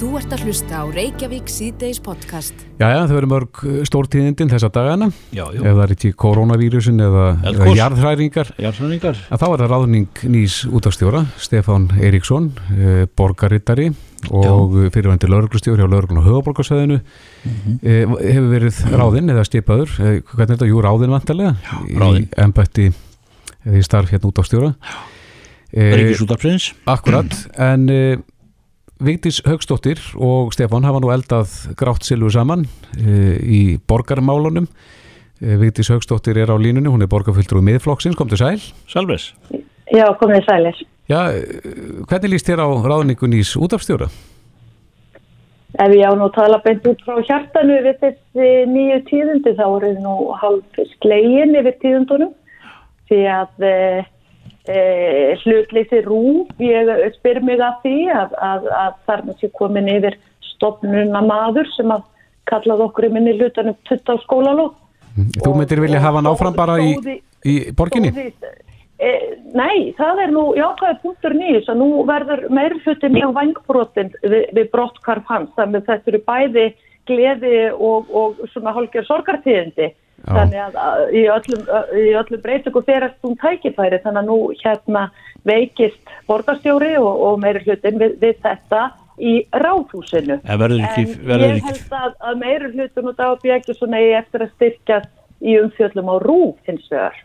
Þú ert að hlusta á Reykjavík síðdeis podcast. Jæja, þau eru mörg stórtíðindin þessa dagana Já, jú. ef það er ekki koronavírusin eða, eða jarðhræringar Jarðsönningar. að þá er það ráðning nýs útafstjóra Stefán Eiríksson, eh, borgarittari og fyrirvændi lauruglustjóri á lauruglun og höfuborgarsæðinu Mhm. eh, hefur verið ráðinn eða skipaður, eh, hvernig er þetta, jú ráðinn vantarlega ráðinn. í embætti eða í starf hérna útafstjóra eh, Ríkisútarprins. Akkurat, en Vigdís Högstóttir og Stefán hafa nú eldað grátt silfu saman uh, í borgarmálunum uh, Vigdís Högstóttir er á línunni, hún er borgarfylgdur úr miðflokksins, kom til sæl Salves. Já, komið sælir. Já, uh, hvernig líst þér á ráðningun ís útafstjóra? Ef ég á nú tala beint út frá hjartanu við þessi nýju tíðundi þá eru nú halv slegin yfir tíðundunum því að e, e, hlutleysi rúf, ég spyr mig að því að, að, að þarna sé komin yfir stopnuna maður sem að kallað okkur í minni hlutanum tutt á skólalóð. Þú myndir vilja hafa hann áfram bara í, í borginni? E, nei, það er nú jákvæði punktur nýjus að nú verður meir hlutin mjög vangbrotin við, við brottkvarf hans þannig að þetta eru bæði gleði og, og svona hálfgjör sorgartíðindi. Þannig að, að í öllum, í öllum breytingu ferast hún tækifæri þannig að nú hérna veikist borgarstjóri og, og meir hlutin við, við þetta í ráðhúsinu. En ekki, en ég ekki, held að, að meir hlutin og það bjöggi svona eigi eftir að styrkja í umfjöllum á rúf hins vegar.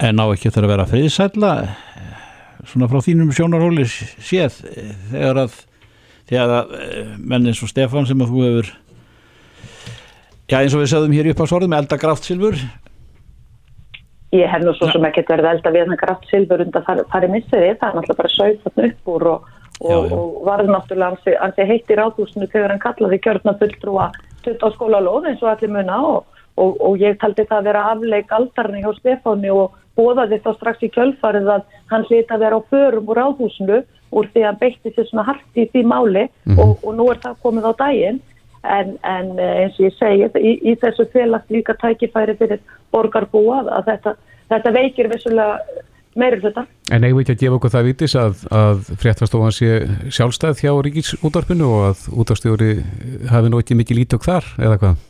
En á ekki þarf að vera friðsætla, svona frá þínum sjónarhóli séð, eh, þegar að, þegar að eh, menn eins og Stefán sem að þú hefur, já eins og við sögðum hér upp á sorðum, elda grátt silfur, Ég hef nú svo sem ekkert verið elda við hann grátt silfur undan fari, fari missiði, það er náttúrulega bara sauð þarna upp úr og, og, Já, já. og varð náttúrulega ansi, ansi heitt í ráðhúsinu þegar hann kallaði kjörna fulltrúa tutt á skólalóð eins og allir muna og, og, og ég taldi það að vera afleik aldarni hjá Stefáni og bóðaði þá strax í kjölfarið að hann hlita að vera á förum úr ráðhúsinu úr því að hann beitti sér svona hart í því máli og, og nú er það komið á daginn en, en eh, eins og ég segi í, í þessu félags líka tækifæri fyrir borgarbúa að þetta, þetta veikir vissulega meiri hluta. En eigum við ekki að gefa okkur það vitis að, að fréttastofan sé sjálfstæð hjá ríkisútarpinu og að útafstjóri hafi nú ekki mikið lítök þar eða hvað?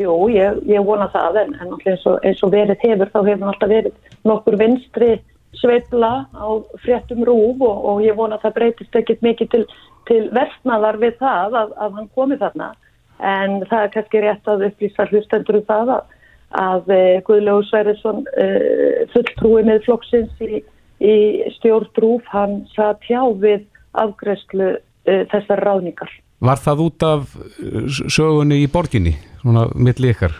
Jú, ég, ég vona það en, en eins, og, eins og verið hefur þá hefur alltaf verið nokkur vinstri sveifla á fréttum rúf og, og ég vona að það breytist ekkit mikið til, til versnaðar við það að, að hann komi þarna en það er kannski rétt að upplýsa hlustendur um það að, að eh, Guðlaugur Sverrisson uh, fulltrúi með flokksins í, í stjórn rúf hann satt hjá við afgreðslu uh, þessar ráðningar. Var það út af sögunni í borginni, svona milli ykkar?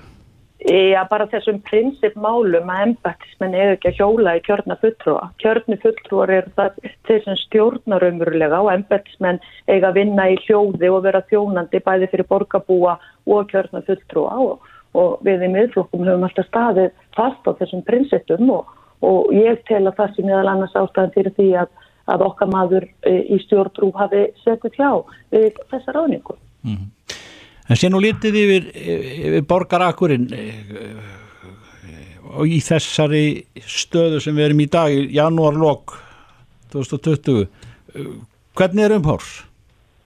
Já, bara þessum prinsipmálum að embættismenn eiga ekki að hjóla í kjörna fulltrúa. Kjörni fulltrúar eru það þeir sem stjórnar umverulega og embættismenn eiga að vinna í hljóði og vera þjónandi bæði fyrir borgarbúa og kjörna fulltrúa og, og við í miðflokkum höfum alltaf staðið fast á þessum prinsipum og, og ég tel að það sé meðal annars ástæðan fyrir því að, að okkar maður eh, í stjórnrú hafi setið hjá við þessa ráningu. En sé nú litið yfir, yfir borgarakurinn og í þessari stöðu sem við erum í dag, janúarlokk 2020, eh, hvernig er umhórs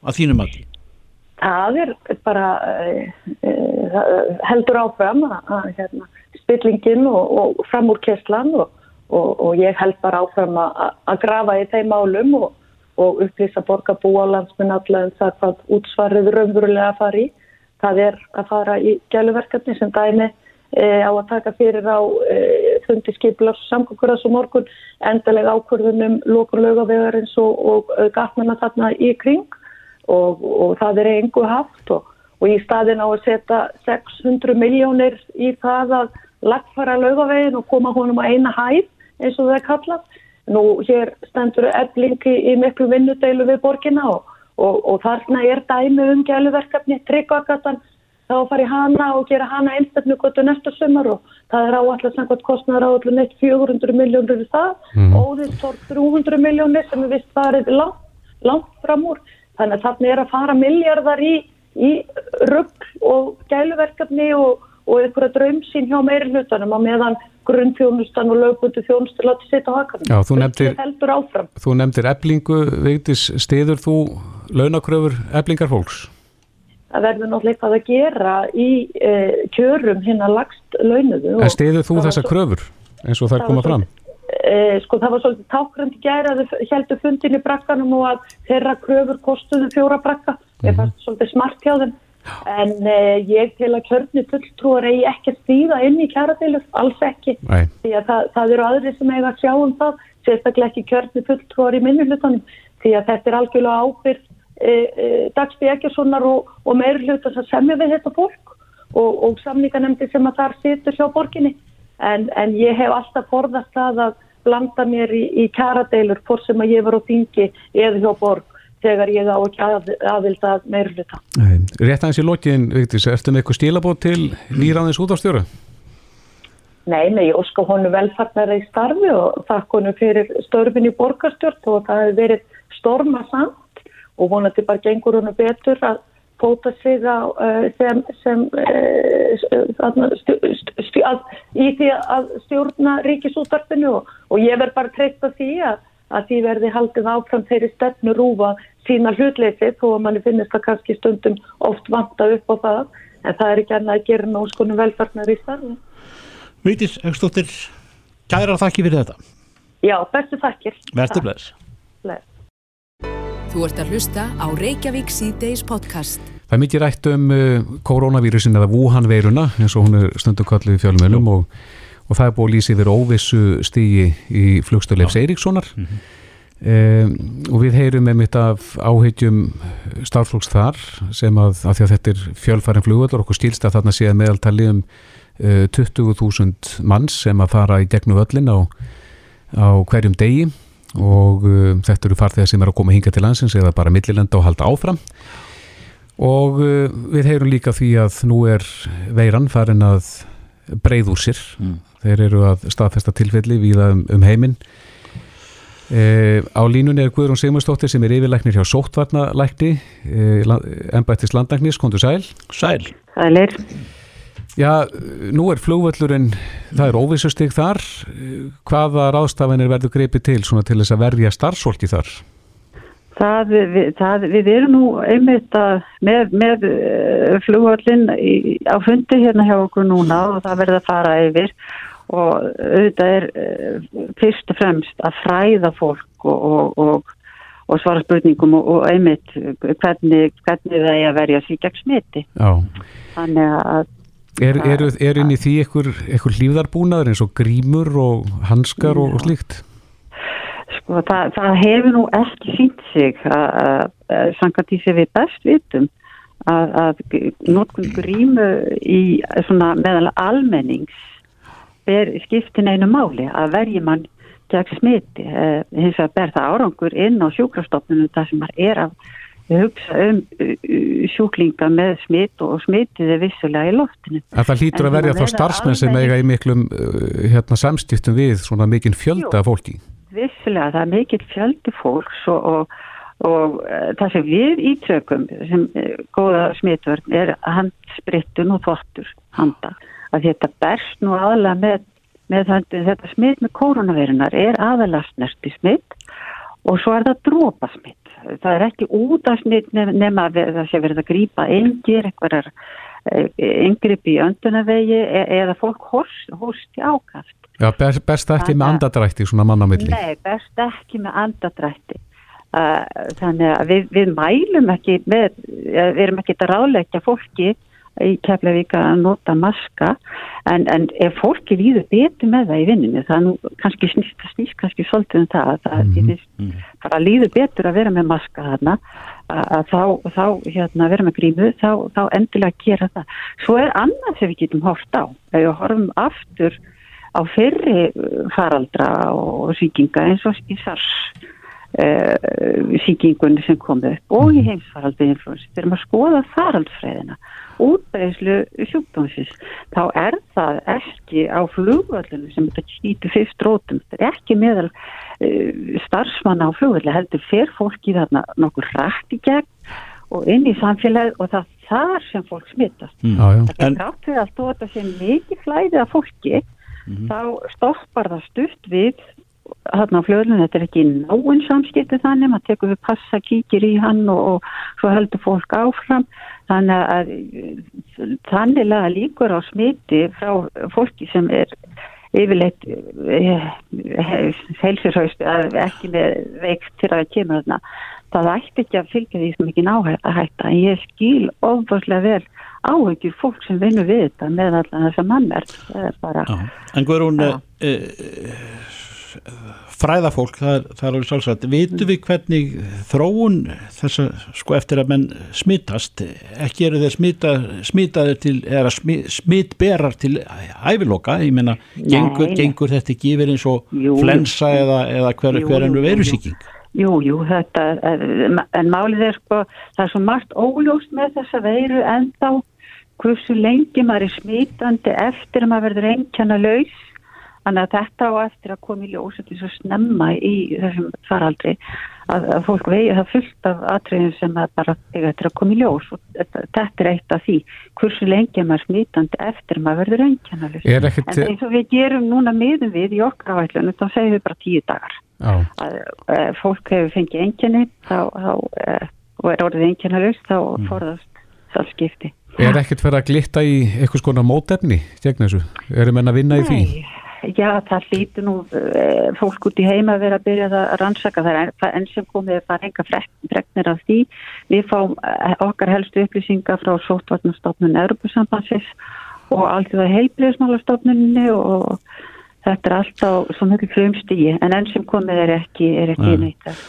að þínum því? Það er bara heldur áfram að, hérna, spillingin og, og framúrkesslan og, og, og ég held bara áfram að, grafa í þeim málum og, upplýsa borgarbúa landsminn allavega um það hvað útsvarið raunverulega í. Það er að fara í gæluverkefni sem dæmi e, á að taka fyrir á e, fundi skipilars samkvökur þessu morgun endalega ákvörðunum lókun laugavegarins og, og gatnana þarna í kring og, og það er engu haft og, og í staðin á að setja 600 miljónir í það að lagfara laugavegin og koma honum á eina hæð eins og það er kallað. Nú hér stendur eblingi í miklu vinnudeilu við borgina og, og, og þarna er dæmi um gæluverkefni, tryggvakatan, þá fari hana og gera hana einstaklega næsta sumar og það er áallega samkvæmt kostnæður áallega neitt 400 miljónir í það, mm. óðins 300 miljónir sem er vist farið langt, langt fram úr. Þannig að þarna er að fara miljardar í, í rugg og gæluverkefni og, og einhverja draumsýn hjá meiri hlutanum á meðan grunnþjónustan og lögbundu þjónustu láti setja á hakanum. Já, þú nefndir-. Þú nefndir eblingu, Vigdís, stiður þú launakröfur eblingar fólks? Það verður náttúrulega eitthvað að gera í uh, kjörum hérna lagst launuðu. En stiður þú þessa svo, kröfur eins og það koma fram? Uh, sko það var svolítið tákrandi gæra að þau heldur fundin í brakkanum og að þeirra kröfur kostuðu fjóra brakka. Mm -hmm. Fannst svolítið smart hjá þeim. En uh, ég til að kjörni fulltrúar eigi ekki að stýða inn í kjæradeilu, alls ekki. Nei. Því að það, það eru aðri sem eiga að sjá um það, sérstaklega ekki kjörni fulltrúar í minnulutanum. Því að þetta er algjörlega ábyrg Dagsby Ekkersonar og, og meður hluta sem semja við þetta fólk og, og samninganemdi sem að þar situr hjá borginni en, en ég hef alltaf forðast það að blanda mér í, í kjaradeilur fór sem að ég var á þingi eða hjá borg þegar ég á ekki að, aðvild að meður hluta. Rétt aðeins í lókin, ertu með eitthvað stílabót til nýraðins út á stjóru? Nei, nei, ég óska honu velfarnar í starfi og þakk honu fyrir störfin í borgarstjórn og það hefur verið storma samt og vonandi bara gengur húnu betur að fóta sig á uh, sem, sem uh, stu, að, í því að stjórna ríkisútarfinu og, og ég verð bara treyst að því að, að því verði haldið áfram þeirri stefnu rúfa sína hlutleysi þó að manni finnist það kannski stundum oft vanta upp á það en það er ekki annað að gera nóskunum velfarnar í starfi. Vítis Ögstóttir, kæra þakki fyrir þetta. Já, bestu þakkir. Verður. Bless. Þú ert að hlusta á Reykjavík C-Days podcast. Það er mikið rætt um uh, koronavírusin eða Wuhan-veiruna eins og hún er stundum kallið í fjölmjölum og, og það er búið að lýsa yfir óvissu stígi í flugstöðleifs Eiríkssonar mm -hmm. um, og við heyrum með mitt af áhegjum starflóks þar sem að, að, að þetta er fjölfærin flugvöldur okkur stílst að þarna séð meðaltali um uh, 20.000 manns sem að fara í gegnum völlin á, á hverjum degi og um, þetta eru farþegar sem er að koma hinga til landsins eða bara millilenda og halda áfram. Og uh, við heyrum líka því að nú er veiran farin að breyð úr sér. Mm. þeir eru að staðfesta tilfelli viða um, um heiminn. E, á línunni er Guðrún Sigmursdóttir sem er yfirleiknir hjá Sóttvarnalækni e, ennbættis landagnis, kontur Sæl. Sæl. Sælir Já, nú er flugvöllurinn, það er óvissustig þar. Hvaða ráðstafanir verður greipið til svona til þess að verja starfsólki þar? Það, við, það, við erum nú einmitt að með, með eh, flugvöllin á fundi hérna hjá okkur núna og það verður að fara yfir og auðvitað er eh, fyrst og fremst að fræða fólk og, og, og, og svara spurningum og einmitt hvernig, hvernig það er að verja gegn smiti. Já. Þannig að Er, er, er inn í því einhver, hlýðarbúnaður eins og grímur og hanskar og, og slíkt? Sko það, það hefur nú ekki sínt sig að samkvæmt því sem við best vitum að, að notkun grímu í svona meðal almennings ber skiptin einu máli að vergi mann gegn smiti. Eh, hins vegar ber það árangur inn á sjúkrastofnunum þar sem maður er af hugsa um sjúklinga með smitt og smittið er vissulega í loftinu. En það hlýtur að verja þá starfsmenn sem eiga í miklum hérna, samstiftum við svona mikinn fjölda fólki? Vissulega, það er mikinn fjöldi fólks og, og, og það sem við ítrökum sem góða smittvörn er handsprittun og þvottur handa. Að þetta berst nú aðalega með, með þetta smitt með koronavirunar er aðalast nerti smitt og svo er það drópa smitt það er ekki út af snitt nema að það sé verið að grýpa engir, einhverjar yngripp eh, í öndunavegi e eða fólk hósti ákast. Já, best, best ekki Þann með andadrætti svona mannamilli. Nei, best ekki með andadrætti. Uh, þannig að við, við mælum ekki með, við erum ekki að ráleika fólki í Keflavík að nota maska en, en ef fólki líður betur með það í vinninu það nú kannski snýst, snýst kannski svolítið um það að það mm -hmm. mm -hmm. líður betur að vera með maska þarna að, að þá, þá hérna, vera með grímu þá, þá endilega gera það svo er annað sem við getum hort á ef við horfum aftur á fyrri faraldra og síkinga eins og í SARS uh, síkingunni sem kom upp og í mhm. heimsfaraldri influensi þegar maður skoða faraldfræðina útbreyslu sjúkdómsins þá er það ekki á flugvöldinu sem þetta skýtu fyrst rótum þetta er ekki meðal uh, starfsmanna á flugvöldu heldur fer fólki þarna nokkur rætt í gegn og inn í samfélagið og það þar sem fólk smittast mm. það er grátt við allt og þetta sem mikið flæðið af fólki mm -hmm. þá stoppar það stutt við hann á fljóðlun, þetta er ekki náinn samskipti þannig, maður tekur við passa, kíkir í hann og, og svo heldur fólk áfram, þannig að þannig laga líkur á smiti frá fólki sem er yfirleitt heilsurhaust, ekki með veikt til að kemur þarna, það ætti ekki að fylgja því sem ekki náhægt að hætta, en ég skil ofbúrslega vel áhugjur fólk sem vinnur við þetta með allan þess að mann er, er bara, En Guðrún e, e, fræðafólk það er, það er alveg sálsagt, vitu við hvernig þróun þess að sko eftir að menn smittast ekki eru þeir smita, smitaðir til eða smitberar til æviloka, ég menna gengur, gengur þetta ekki yfir eins og jú, flensa eða, eða hver, jú, hver ennur verusíking Jú, jú, þetta, en málið er sko, það er svo margt óljóst með þessa veiru en þá hversu lengi maður er smitandi eftir að maður verður einnkjana laus Þannig að þetta á eftir að koma í ljós er svo snemma í þessum faraldri að, að fólk vegi það fullt af atriðin sem að bara eftir að koma í ljós og þetta, er eitt af því hversu lengi maður smítandi eftir maður verður engjannalust. En eins og við gerum núna miðum við í okkar áætlunum þá segjum við bara tíu dagar. Að, að, eh, fólk hefur fengið engjanni eh, og er orðið engjannalust þá mm. forðast það skipti. Er ekkert verið að glitta í eitthvað skona mótefni gegn þessu? Erum enn að vinna Nei. í því? Já, það hlýtur nú e, fólk út í heima að vera að byrja að rannsaka. Það er enn sem komið að fara enga freknir af því. Við fáum e, okkar helstu upplýsinga frá Sótvarnastofnun Europasambansins og alltaf heilbriðsmálastofnunni og þetta er alltaf svo mjög frumstígi en enn sem komið er ekki, er ekki neitt að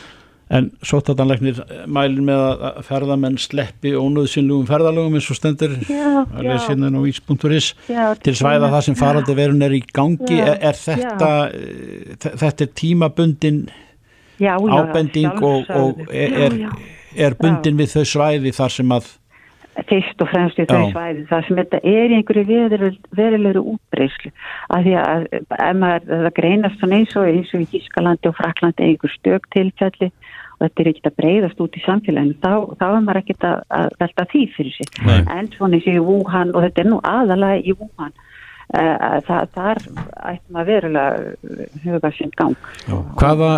En sótatanleiknir mælin með að ferðamenn sleppi ónöðsynlugum ferðalögum eins og stendur. Að lesa hérna á ís.is til svæða það sem faraldi verun er í gangi. Já, er, þetta, já. þetta er tímabundin já, ábending og, og er, er bundin við þau svæði þar sem að fyrst og fremst í þau svæði þar sem þetta er í einhverju verilegru útbreyslu af því að ef maður það greinast svona eins og eins og í Ískalandi og Fraklandi einhver stök tilfelli og þetta er ekkert að breyðast út í samfélaginu þá, þá er maður ekkert að, að velta því fyrir sig Nei. en svona í Wuhan og þetta er nú aðalega í Wuhan uh, það, þar ættum að verulega huga sem gang hvaða,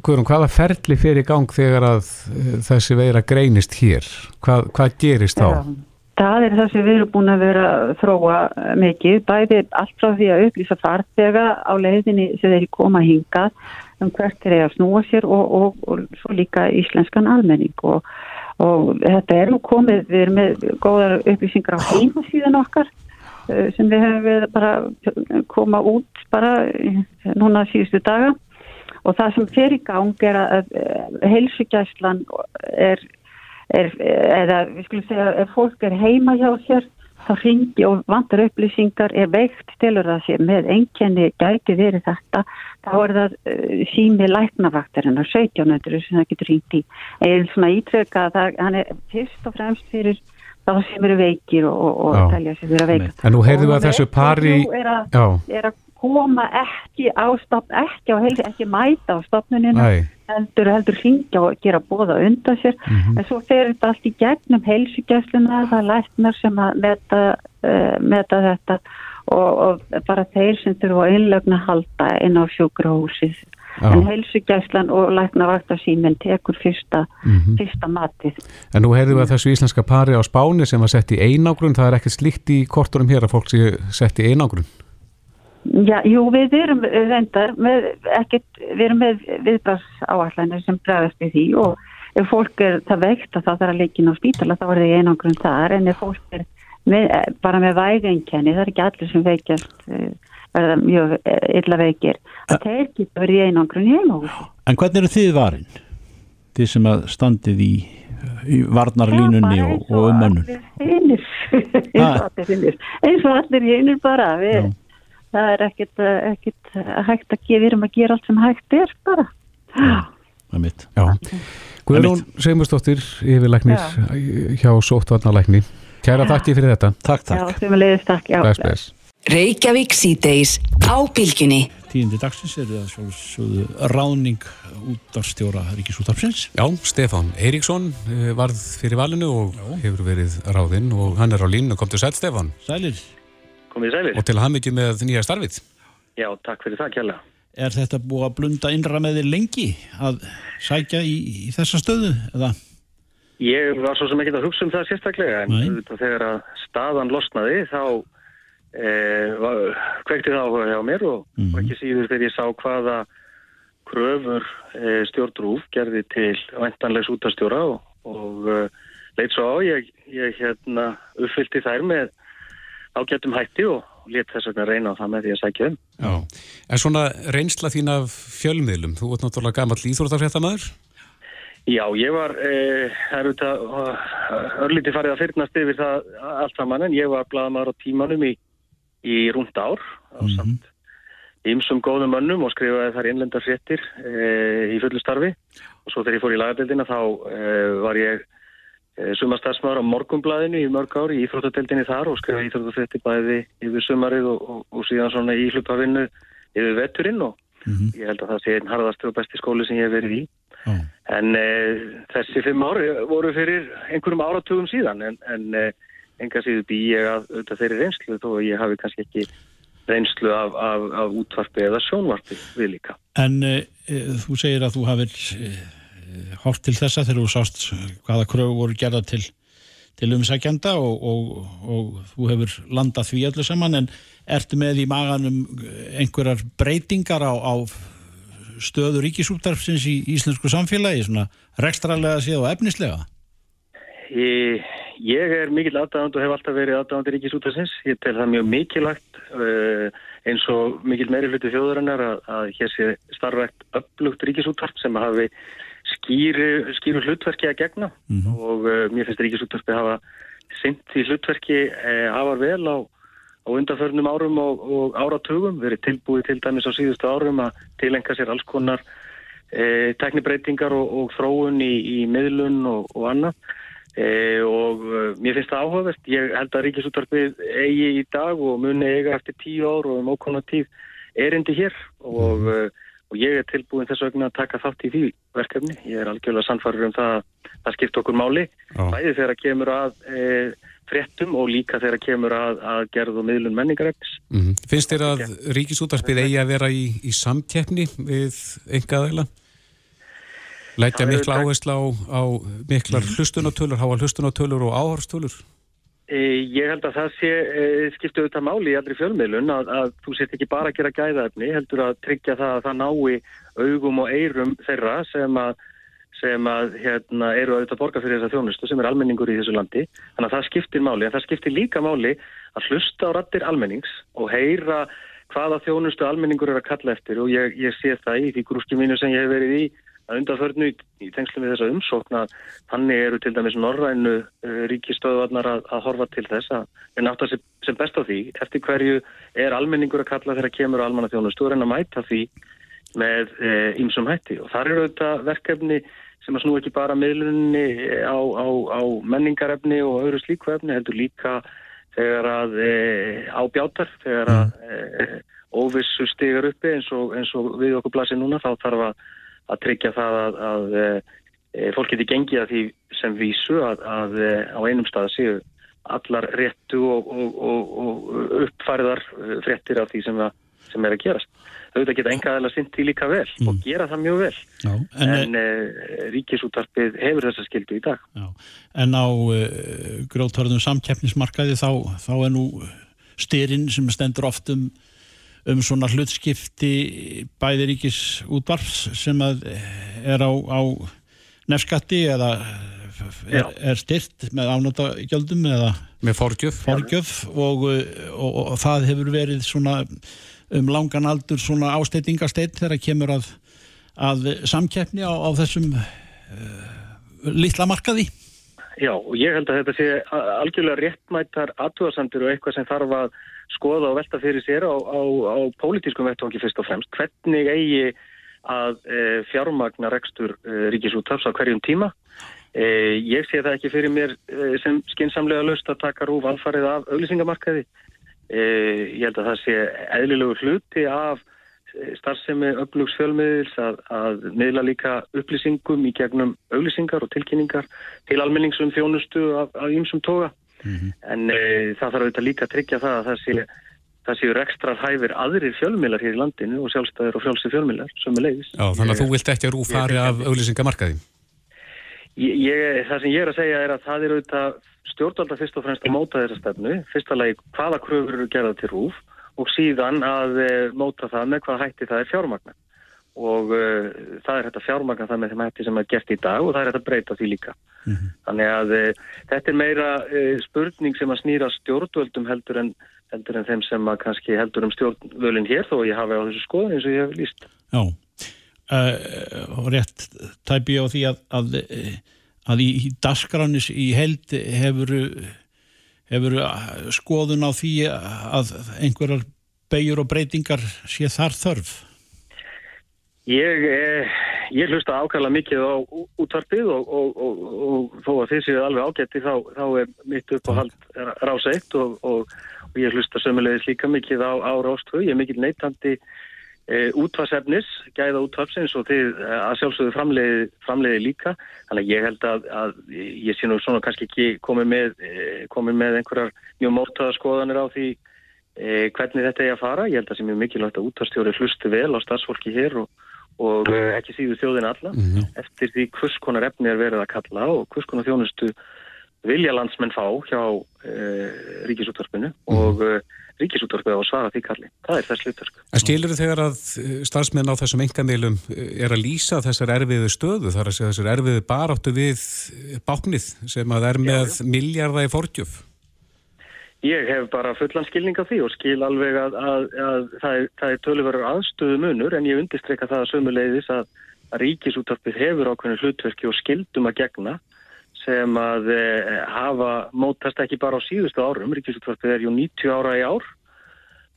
Guðrún, hvaða ferli fyrir gang þegar að eh, þessi veira greinist hér? Hvað, hvað gerist þá? Já. Það er það sem við erum búin að vera þróa mikið, bæði allt frá því að upplýsa fartega á leiðinni sem þeir koma að hinga um hvert er að snúa sér og, og, og svo líka íslenskan almenning. Og, og þetta er nú komið, við erum með góðar upplýsingar á heimasíðan okkar eh, sem við hefum við bara koma út bara núna síðustu daga. Og það sem fer í gang er að heilsugjæslan er, er, eða við skulum segja ef fólk er heima hjá sér þá ringi og vantar upplýsingar. Er veikt tilur það sé með enkenni gæti verið þetta þá er það uh, sími læknavaktarinn á 1700 sem það getur ringt í. Eða svona ítreka að hann er fyrst og fremst fyrir þá sem eru veikir og, og, og telja sem eru veikir En nú heyrðum við að þessu pari er að, er að koma ekki á stopn, ekki á heilsi, ekki mæta á stopnunina, heldur heldur hringja og gera bóða undan sér mm -hmm. en svo fer þetta allt í gegnum heilsugjæsluna, það er læknar sem að meta, uh, meta þetta og, og bara þeir sem þurfa að halda inn á sjúkrahúsið Já. en heilsugjæslan og læknavaktarsýminn tekur fyrsta, mm -hmm. fyrsta matið. En nú heyrðum við að þessu íslenska pari á Spáni sem var sett í einágrun, það er ekkert slikt í kortunum hér að fólk sé sett í einágrun? Já, jú, við erum reyndar með, ekkert, við erum með viðbrás áallanir sem bregðast við því og ef fólk er það veikt að það þarf að leikina á spítala þá er það í einangrun þar en ef fólk er með, bara með vægengjani, það er ekki allir sem veikjast eh, verða mjög eh, illa veikir, að þeir geta verið í einangrun heima. En hvernig eru þið varin? Þið sem að standið í, í varnarlínunni og, og um önnum? Eins og allir hinnir bara, við... Já það er ekkit, ekkit hægt að gefa, við erum að gera allt sem hægt er bara. Það er mitt. Já. Guðrún Seymustóttir, yfirleiknir hjá Sóttvarnalækni. Kæra takk fyrir þetta. Takk, takk. Já, sem að leiðist takk. Já. Bless, bless. Reykjavík síðdeis á bylginni. Tíundi dagsins er það sjálfsögðu ráning út af stjóra Ríkisúttarpsins. Já, Stefán Eiríksson eh, varð fyrir valinu og Já. hefur verið ráðinn og hann er á línu. Kom til sæl, Stefán. Sælir komið sælir. Og til mikið með nýja starfið. Já, takk fyrir það kjalla. er þetta búið að blunda innra með þér lengi að sækja í, í þessa stöðu eða? Ég var svo sem ekki að hugsa um það sérstaklega en þegar að staðan losnaði þá e, var, kvekti það áhuga hjá mér og, Mhm. og ekki síður þegar ég sá hvaða kröfur e, stjórnrúf gerði til væntanlegs útastjóra og, og e, leit svo á ég, ég hérna uppfyllti þær með ágættum hætti og let þess vegna reyna á það með því að sækja um. Já. En svona reynsla þín af fjölmiðlum, þú ert náttúrulega gammal íþróttafréttamaður? Já, ég var, e, það er auðvitað uh, örlítið farið að fyrnast yfir það allt saman en ég var blaðamaður á tímanum í, í rúnd ár á Mhm. samt ymsum góðum önnum og skrifaði þar innlendar fréttir e, í fullu starfi og svo þegar ég fór í lagadeldina þá e, var ég sumastarsmaður á morgumblaðinu í mörg ár í íþróttadeldinni þar og skrifaði íþróttafréttir bæði yfir sumarið og, og, og síðan svona í hlupavinnu yfir vetturinn og Mhm. ég held að það sé einn harðasti og besti skóli sem ég hef verið í. Já. En e, þessi fimm ári voru fyrir einhverjum áratugum síðan en, en e, enga síðu bý ég að auðvitað þeirri reynslu þó að ég hafi kannski ekki reynslu af, af, af útvarpi eða sjónvarpi við líka. En e, þú segir að þú hafir e, hort til þessa þegar þú sást hvaða kröfu voru gerða til, til umsækjanda og, og, og þú hefur landað því öllu saman en ertu með í maganum einhverjar breytingar á, á stöðu ríkisúttarfsins í íslensku samfélagi, svona rekstralega séð og efnislega? Ég, ég er mikill aðdáðand og hef alltaf verið aðdáðandi ríkisútarsins. Ég tel það mjög mikilvægt uh, eins og mikill meiri hluti þjóðurinnar að, að hér sé starfægt upplugt ríkisúttarp sem hafi skýru, skýru hlutverki að gegna og uh, mér finnst ríkisúttarpi hafa sint því hlutverki uh, afar vel á, á undanförnum árum og, og áratugum. Verið tilbúið til dæmis á síðustu árum að tilenga sér alls konar uh, teknibreitingar og, og þróun í, í miðlun og, og annað. E, og uh, mér finnst það áhugavert ég held að Ríkisúttarpið eigi í dag og muni eiga eftir tíu ár og um ókonar tíð erindi hér og, uh, og ég er tilbúin þess vegna að taka þátt í því verkefni. Ég er algjörlega sannfarður um það að það skipt okkur máli. Bæði þegar kemur að e, fréttum og líka þegar kemur að, að gerð og miðlun menningarefnis. Mm Finnst þér að ríkisútarpið eigi að vera í, í samkeppni við engaðeila? Lætja mikla áhersla á, á miklar hlustunatölur, háa hlustunatölur og áhorstölur? E, Ég held að það sé e, skiptu auðvitað máli í allri fjölmiðlun að, að þú sett ekki bara að gera gæðaefni heldur að tryggja það að það nái augum og eyrum þeirra sem að sem að hérna, eru auðvitað borga fyrir þessa þjónustu sem er almenningur í þessu landi. Þannig að það skiptir máli, en það skiptir líka máli að hlusta á rattir almennings og heyra hvaða þjónustu almenningur er að kalla eftir. Og ég, ég sé það í því grúski mínu sem ég hef verið í að undanförnu í, í tengslum við þessa umsókna þannig eru til dæmis norrænu uh, ríkistöðvarnar að, að horfa til þess að við nátt að sem, sem best á því. Eftir hverju er almenningur að kalla þegar kemur á almanna þjónustu og reyna að mæta því með ýmsum hætti. Og þar eru þetta verkefni sem að snú ekki bara miðlunni á, á, á menningarefni og öðru slíku efni heldur líka þegar að e, á bjátar þegar að e, óvissu stigar uppi eins og, eins og við okkur blasir núna þá þarf að, að tryggja það að, að e, fólk geti gengið að því sem vísu að, að e, á einum stað séu allar réttu og, og, og, e, fréttir af því sem, að, sem er að gerast. Auðvitað geta engaðilega því líka vel og gera það mjög vel. Já, en, En, e, ríkisútarpið hefur þessa skildu í dag. já, en á grótörðum samkeppnismarkaði þá, þá er nú styrinn sem stendur oft um, svona hlutskipti bæði ríkis útvarfs sem að er á, á nefskatti eða er, Já. er styrt með ánátagjöldum eða Með forgjöf? forgjöf og, og, og það hefur verið svona um langan aldur svona ásteytingasteyt þegar kemur að, að samkeppni á, á þessum uh, litla markaði Já, og ég held að þetta sé algjörlega réttmættar aðtúarsandir og eitthvað sem þarf að skoða og velta fyrir sér á, á, á pólitískum vettvangi fyrst og fremst. Hvernig eigi að e, fjármagna rekstur e, ríkisútafs á hverjum tíma? E, ég sé það ekki fyrir mér e, sem skinsamlega löst að taka rúf alfarið af auglýsingamarkaði. E, ég held að það sé eðlilegu hluti af eh, starfsemi upplugs fjölmiðils að, að miðla líka upplýsingum í gegnum auglýsingar og tilkynningar til almenningsum þjónustu af, af ýmsum toga. En e, það þarf auðvitað líka að tryggja það að það sé það séu rekstrar hæfir aðrir fjölmiðlar hér í landinu og sjálfstæðir og fjálsi fjölmiðlar sem er leiðis. Já, þannig að þú vilt ekki að rú fari af ég, það sem ég er að segja er að það er auðvitað stjórnvalda fyrst og fremst að móta þessa stefnu. Fyrsta lagi hvaða kröfur eru gerðað til rúf og síðan að e, móta það með hvað hætti það er fjármagna. Og e, það er þetta fjármagna það með þeim hætti sem er gert í dag og það er þetta breyta því líka. Mm -hmm. Þannig að e, þetta er meira spurning sem að snýra stjórnvöldum heldur en heldur en þeim sem að kannski heldur um stjórnvölinn hér þó ég hafi á þessu skoðun eins og ég hef líst. Já, uh, og rétt tæpi ég á því að, að, að í, í dasgránis í held hefur, hefur skoðun á því að einhverjar beigur og breytingar sé þar þörf? Ég, eh, ég hlusta ákala mikið á útvarpið og, og, og, og þó að þið séu alveg ágætti þá, þá er mitt upp á hald ráseitt og ég hlusta sömulegis líka mikið á, á Róstvö, ég er mikið neytandi e, útvarsefnis, gæða útvarsins og þið e, að sjálfsögðu framleiði, framleiði líka, þannig að ég held að, að ég sé nú svona kannski ekki komið með, komið með einhverjar mjög mótaða skoðanir á því e, hvernig þetta er að fara, ég held að það sé mjög mikilvægt að útvarstjóri hlusti vel á starfsfólki hér og og ekki síðu þjóðin alla mm -hmm. eftir því hvers konar efni er verið að kalla og hvers konar þjónustu vilja landsmenn fá hjá uh, ríkisútvarpinu mm. og uh, ríkisútvarpinu á að svara því kalli. Það er þess hlutverk. En skilur þið þegar að eh, starfsmenn á þessum engamilum er að lýsa þessar erfiðu stöðu, þar að þessar erfiðu baráttu við báknið sem að er með já, miljardar í fordjöf? Ég hef bara fullan skilning af því og skil alveg að, að, að það er, er töluverður aðstöðu munur en ég undirstreika það að sömuleiðis að, að ríkisútvarpið hefur ákveðinu hlutverki og skildum að gegna sem að e, hafa mótast ekki bara á síðustu árum, Ríkisútvarpið er ju 90 ára í ár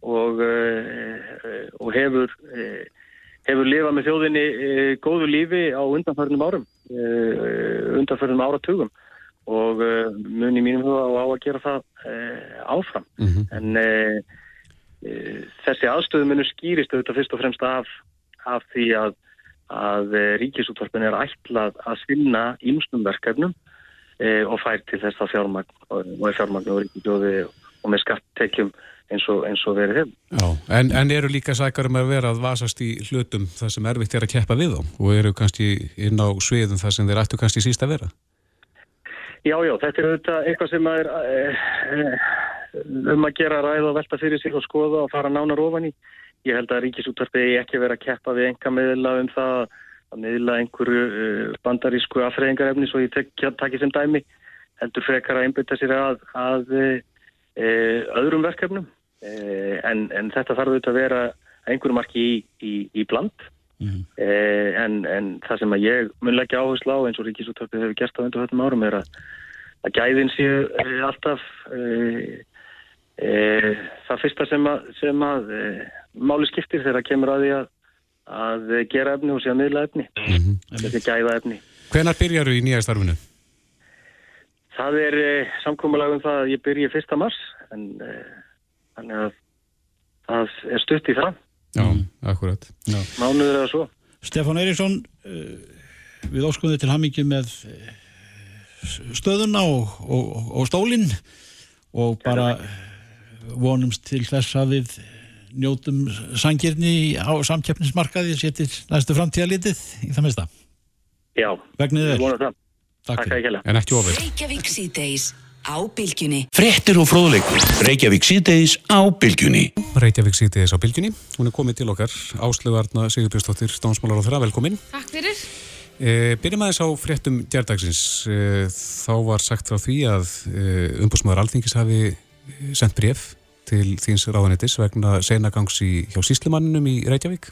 og, e, og hefur, e, hefur lifað með þjóðinni góðu lífi á undanförnum árum, undanförnum áratugum og muni mínum huga á að gera það áfram. Mm -hmm. En þessi aðstöðu munu skýrist auðvitað fyrst og fremst af, af því að að ríkisútvarpin er ætlað að sinna ímstum verkefnum og fær til þess að fjármagn og, og fjármagn og ríkidjóði og með skattekjum eins og, eins og verið hefur. Já, en, en eru líka sækarum að vera að vasast í hlutum það sem erfitt er að keppa við þá og eru kannski inn á sviðum það sem þeir ættu kannski síst að vera? Já, já, þetta er auðvitað eitthvað sem er e, e, um að gera ræð og velta fyrir sig og skoða og fara nánar ofan í. Ég held að ríkisúttarpiði ekki vera að keppa við enga meðla um það að miðla einhverju uh, bandarísku aðfreyingarefni svo ég takki sem dæmi heldur frekar að einbyrta sér að, að e, öðrum verkefnum e, en, en þetta þarf auðvitað að vera einhverju marki í, í, í bland mm. e, en, en það sem að ég mun leggja áherslu á eins og Ríkisúttarpið hefur gert á undir þetta árum er að, að gæðin séu alltaf það fyrsta sem að, sem að máli skiptir þegar kemur að því að að gera efni og sé að miðla efni mm -hmm. þessi gæða efni Hvenar byrjar þú í nýja starfinu? Það er eh, samkómalagum það að ég byrji fyrsta mars en eh, þannig að það er stutt í það Já, akkurat. Já. Mánuður eða svo. Stefán Eiríksson eh, við óskum þið til hamingi með eh, stöðuna og, og, og stólinn og bara vonumst til þess að við njótum sangirni á samkeppnismarkaði setir næstu framtíðalitið í það mesta. Já, við vonum það. Takk fyrir, en ekki ofið á bylgjunni. Frettir og fróðleikur. Reykjavík síðdeis á bylgjunni. Reykjavík síðdeis á bylgjunni. Hún er komið til okkar. Áslögarna Sigurbjörnsdóttir Dómsmálar og þeirra, velkomin. Takk fyrir. E, Byrjum aðeins á frettum djardagsins e, Þá var sagt frá því að e, umbúsmaður Alþingis hafi sendt bref til þýns ráðanitis vegna senagangs í, hjá síslimanninum í Reykjavík.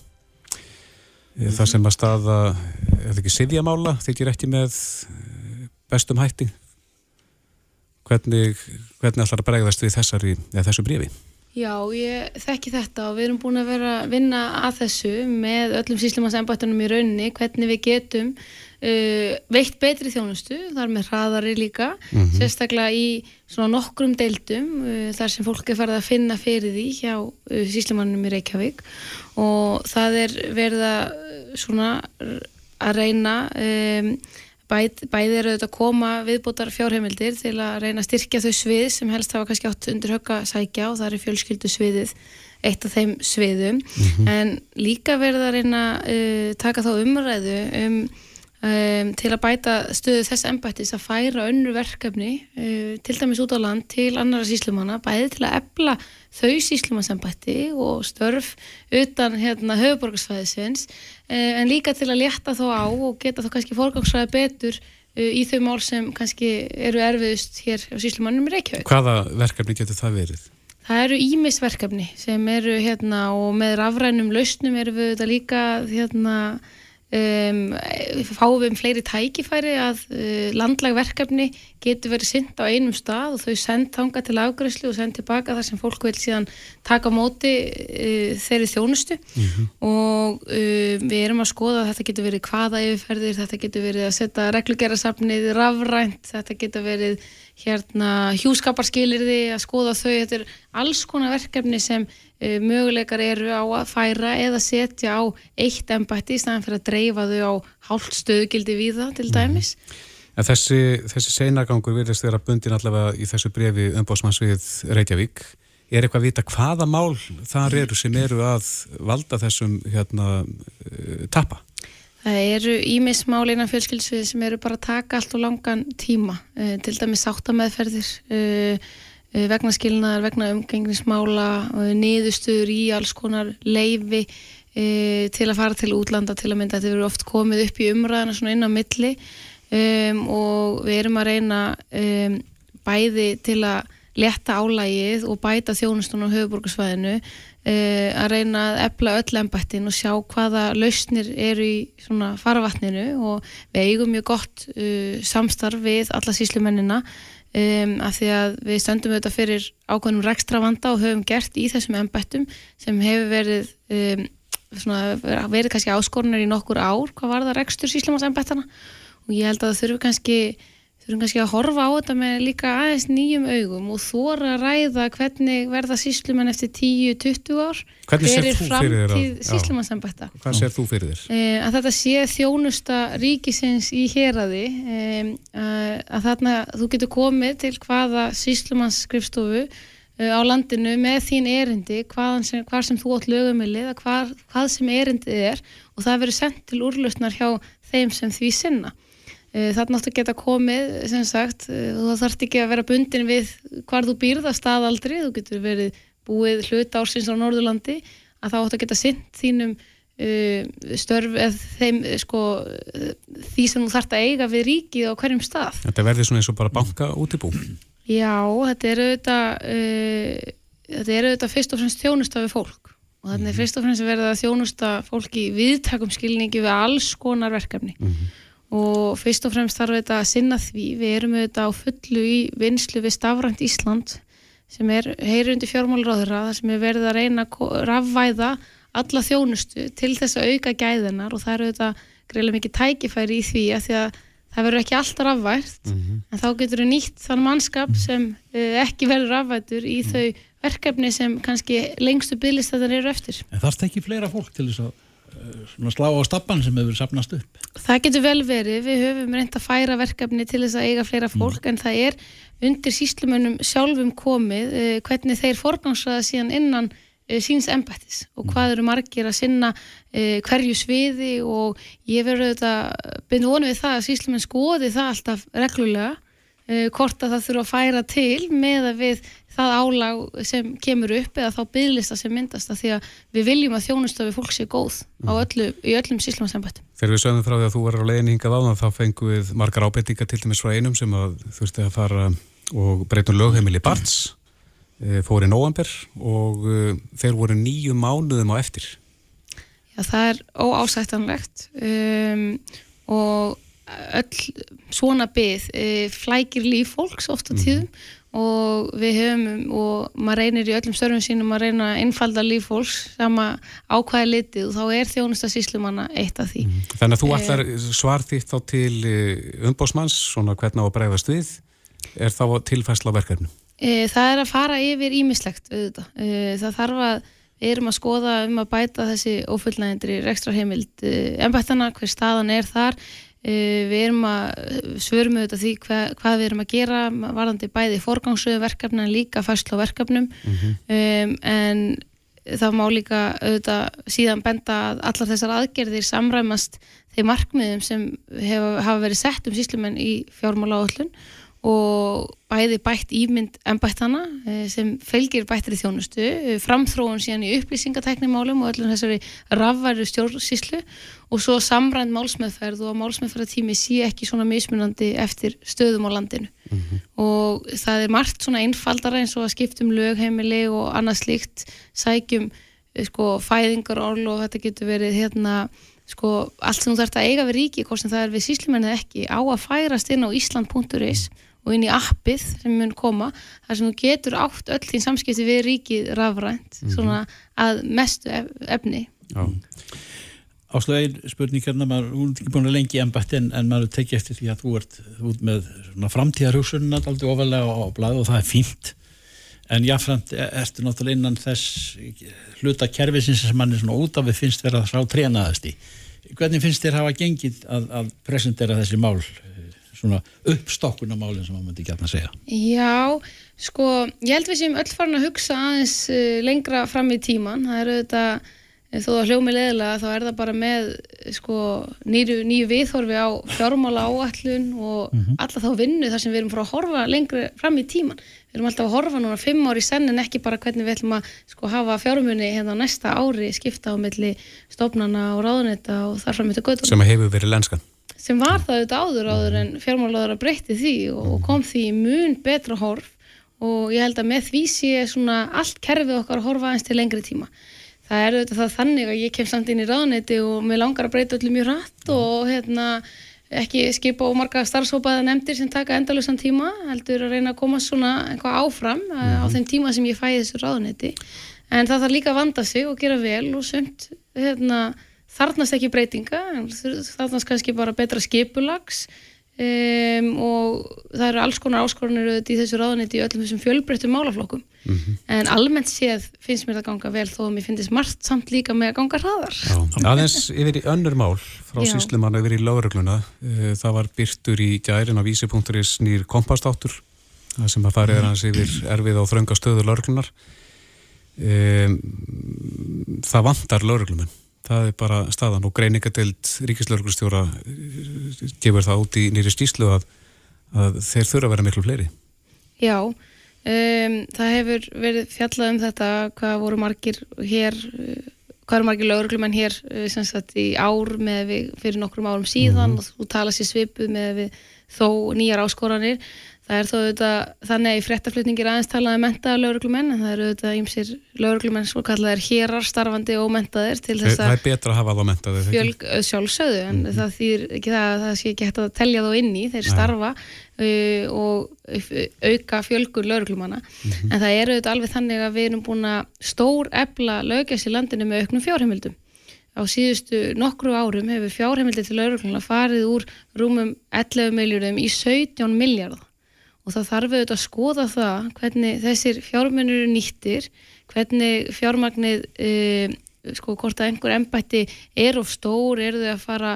Mm. Það sem að staða, er það ekki sifjamála, þykir ekki með eh, bestum hætti. Hvernig, hvernig ætlar að bregðast við þessari, þessu brefi? Já, ég þekki þetta og við erum búin að vera að vinna að þessu með öllum síslimansembættunum í rauninni, hvernig við getum uh, veitt betri þjónustu, þar með hraðari líka, mm -hmm. sérstaklega í svona nokkrum deildum uh, þar sem fólk er farið að finna fyrir því hjá uh, síslimannum í Reykjavík og það er verið að svona að reyna um, bæði eru þetta að koma viðbótar fjárheimildir til að reyna að styrkja þau svið sem helst hafa kannski átt undir högga sækja og það er fjölskyldu sviðið eitt af þeim sviðum. En líka verða að reyna að uh, taka þá umræðu um, um, til að bæta stöðu þess embættis að færa önnur verkefni uh, til dæmis út á land til annara síslumanna, bæði til að ebla þau síslumannsembætti og störf utan hérna höfuborgarsvæðisins uh, en líka til að létta þó á og geta þá kannski forgangsræði betur uh, í þau mál sem kannski eru erfiðust hér á síslumannum í Reykjavík. Hvaða verkefni getur það verið? Það eru ímisverkefni sem eru hérna og með rafrænum lausnum eru við þetta líka hérna um, fáum við um fleiri tækifæri að uh, landlagverkefni getur verið synd á einum stað og þau send þanga til afgræslu og send tilbaka þar sem fólk vil síðan taka móti uh, þeirri þjónustu. Og uh, við erum að skoða að þetta getur verið hvaða yfirferðir, þetta getur verið að setja reglugerasafnið rafrænt, þetta getur verið hérna hjúskaparskilirði að skoða þau, þetta er alls konar verkefni sem möguleikar eru á að færa eða setja á eitt embætti í staðan fyrir að dreifa þau á hálft stöðugildi við það til dæmis. En þessi, þessi seinagangur virðist vera bundin allavega í þessu brefi umbásmanns við Reykjavík. Er eitthvað að vita hvaða mál þar eru sem eru að valda þessum hérna, uh, tappa? Það eru ímismál innan fjölskyldsvið sem eru bara að taka allt og langan tíma, uh, til dæmis sáttameðferðir, uh, uh, vegna skilnaðar, vegna umgengnismála, uh, niðurstöður í alls konar leifi uh, til að fara til útlanda til að mynda. Þetta verður oft komið upp í umræðina svona inn á milli um, og við erum að reyna um, bæði til að leta álægið og bæta þjónustun á höfuborgarsvæðinu uh, að reyna að epla öll embættin og sjá hvaða lausnir eru í svona farvatninu og við eigum mjög gott uh, samstarf við alla síslumennina um, af því að við stöndum auðvitað fyrir ákveðnum rekstra vanda og höfum gert í þessum embættum sem hefur verið um, svona, verið kannski áskorunar í nokkur ár hvað var það rekstur síslumannsembættana og ég held að það þurfi kannski þurfum kannski að horfa á þetta með líka aðeins nýjum augum og þóra að ræða hvernig verða síslumenn eftir 10-20 ár Hvernig sér þú fyrir þér að- síslumannsembætta Hvað sér þú fyrir þér? Eh, að þetta sé þjónusta ríkisins í héraði um, að, að þarna þú getur komið til hvaða síslumannsskrifstofu uh, á landinu með þín erindi sem, hvar sem þú átt lögumilið að hvað, hvað sem erindið er og það verður sendt til úrlausnar hjá þeim sem því sinna uh, þarna áttu að geta komið sem sagt, uh, þú þarft ekki að vera bundin við hvar þú býrð að staðaldri þú getur verið búið hlut ársins á Norðurlandi að þá áttu að geta sint þínum uh, störf eða þeim sko því sem þú þarft að eiga við ríkið á hverjum stað. Þetta verður svona eins og bara banka útibú. Já, þetta er auðvitað uh, þetta er auðvitað fyrst og fremst þjónusta við fólk og þannig er fyrst og fremst verið að þjónusta fólki í viðtakum skilningi við alls konar verkefni og fyrst og fremst þarf þetta að sinna því. Við erum auðvitað á fullu í vinslu við Stafrænt Ísland sem er heyrundi fjármálráðura þar sem er verið að reyna að rafvæða alla þjónustu til þess að auka gæðinar og það eru auðvitað greiðlega mikið tækifæri í því að því að það verður ekki alltaf rafvært. En þá getur við nýtt þann mannskap sem uh, ekki verður rafvætur í þau verkefni sem kannski lengstu bygglistæðan eru eftir. En þarf ekki fleira fólk til þess að slá á stappan sem hefur sapnast upp? Það getur vel verið, við höfum reynd að færa verkefni til þess að eiga fleira fólk en það er undir síslumönnum sjálfum komið uh, hvernig þeir forgangsraða síðan innan uh, síns embættis og hvað eru margir að sinna uh, hverju sviði og ég verður auðvitað byrja vonu við það að síslumenn skoði það alltaf reglulega hvort að það þurfa að færa til með að við það álag sem kemur upp eða þá bygglista sem myndast að því að við viljum að þjónusta við fólk sé góð á öllu, í öllum síslumannsembættum. Þegar við sögum frá því að þú var á leiðin hingað áðan þá fengum við margar ábendingar til dæmis frá einum sem að þurfti að fara og breytum lögheimili Barts eh, fór í nóvamber og eh, þeir voru nýju mánuðum á eftir. Já, það er óásættanlegt um, og öll svona byð uh, flækir líf fólks oft á tíðum og við höfum og maður reynir í öllum störfum sínum að reyna að einfalda líf fólks sama ákvæði litið og þá er þjónusta síslumanna eitt af því. Þannig að þú allar svar þitt þá til umbósmanns, svona hvernig á að bregðast við, er þá tilfæsla á verkefnum. E, það er að fara yfir ímislegt auðvitað. Það þarf að við erum að skoða um að bæta þessi ófullnægindri rekstra heimild embættana, hver staðan er þar við erum að svörum auðvitað því hva, hvað við erum að gera varðandi bæði forgangsröðu verkefna en líka fæslu á verkefnum. Um, en það má líka auðvitað síðan benda að allar þessar aðgerðir samræmast þeim markmiðum sem hef, hafa verið sett um síslumenn í fjármála áallun og bæði bætt ímynd embættana eh, sem fylgir bættri þjónustu, eh, framþróun síðan í upplýsingatæknimálum og öllum þessari rafværu stjórnsíslu og svo samrænd málsmeðferð og málsmeðferðartími sé ekki svona mismunandi eftir stöðum á landinu. Og það er margt svona einfaldara eins og að skiptum lögheimili og annað slíkt sækjum eh, sko fæðingarorl og þetta getur verið hérna sko allt sem þú þarft að eiga við ríki hvort sem það er við síslumennið ekki á að færast inn á island.is og inn í appið sem mun koma þar sem þú getur átt öll þín samskipti við ríkið rafrænt svona að mestu ef, efni Já. Áslega ein spurning hérna, maður er ekki búin að lengi embætti en, en maður tekja eftir því að þú ert út með svona framtíðarhugsunna aldrei ofalega á blað og það er fínt en jáfnframt e- ertu náttúrulega innan þess hluta kerfisins sem mann er svona út af við finnst vera sá trénaðast í. Hvernig finnst þér hafa gengið að, að presentera þessi mál svona uppstokkuna málinn sem maður myndi gætna að segja? Já, sko, ég held við séum öll farin að hugsa aðeins uh, lengra fram í tíman. Það er auðvitað, eh, þó að hljómi leðilega, þá er það bara með eh, sko, nýju, nýju viðhorfi á fjármála áallun og alla þá vinnu þar sem við erum frá að horfa lengri fram í tíman. Við erum alltaf að horfa núna fimm ári senn en ekki bara hvernig við ætlum að sko, hafa fjármunni hérna á næsta ári skipta á milli stofnana og ráðunetta og þar fram í þetta göttum sem að hefur verið lenskan sem var það auðvitað áður áður en fjármálaður að breytti því og og kom því í mun betra horf. Og ég held að með því sé svona allt kerfið okkar að horfa aðeins til lengri tíma. Það er auðvitað það þannig að ég kem samt inn í ráðneyti og mér langar að breyta öllu mjög hratt og hérna ekki skipa og marga starfsópaða nefndir sem taka endalusan tíma, heldur að reyna að koma svona eitthvað áfram mm á þeim tíma sem ég fæ í þessu ráðneyti. En það þarf líka að vanda sig og gera vel og sumt hérna, þarnast ekki breytinga, þarnast kannski bara betra skipulags um, og það eru alls konar áskorunir auðvitað í þessu ráðaneyti í öllum þessum fjölbreyttum málaflokkum. En almennt séð finnst mér það ganga vel þó að mér finnst margt samt líka með að ganga hraðar. aðeins yfir í önnur mál frá Já. síslumann yfir í laurugluna það var byrtur í gærin á vísi.is nýr kompastáttur sem að farið er hans yfir erfið á þrönga stöðu lauruglunar um, það vantar lauruglumenn það er bara staðan og greiningadeild ríkislauruglustjóra eh, gefur það út í nýri skýslu að, að þeir þurfa að vera miklu fleiri. Já, um, það hefur verið fjallað um þetta hvað voru margir hér uh, hvað eru margir lögreglumenn hér uh, sem sagt í ár með við fyrir nokkrum árum síðan og þú tala sér svipuð með við þó nýjar áskoranir það er þó auðvitað þannig að í fréttaflutningir aðeins talaði mentaða lögreglumenn en það eru auðvitað ímsir lögreglumenn svo kallaðir hérar starfandi og mentaðir til þess það að er betra að hafa það mentaði fjölg ö, sjálfsögðu en það þýr ekki það að það sé ekki hægt að telja þá inn í þeir starfa uh, og auka fjölgur lauruglumanna en það er auðvitað alveg þannig að við erum búin að stór ebla lögjast í landinu með auknum fjárheimildum. Á síðustu nokkru árum hefur fjárheimildi til laurugluna farið úr rúmum 11 miljóðum í 17 miljard og það þarf auðvitað að skoða það hvernig þessir fjármennur eru nýttir, hvernig fjármagnið, e, sko hvort að einhver embætti er of stór, eru þau að fara,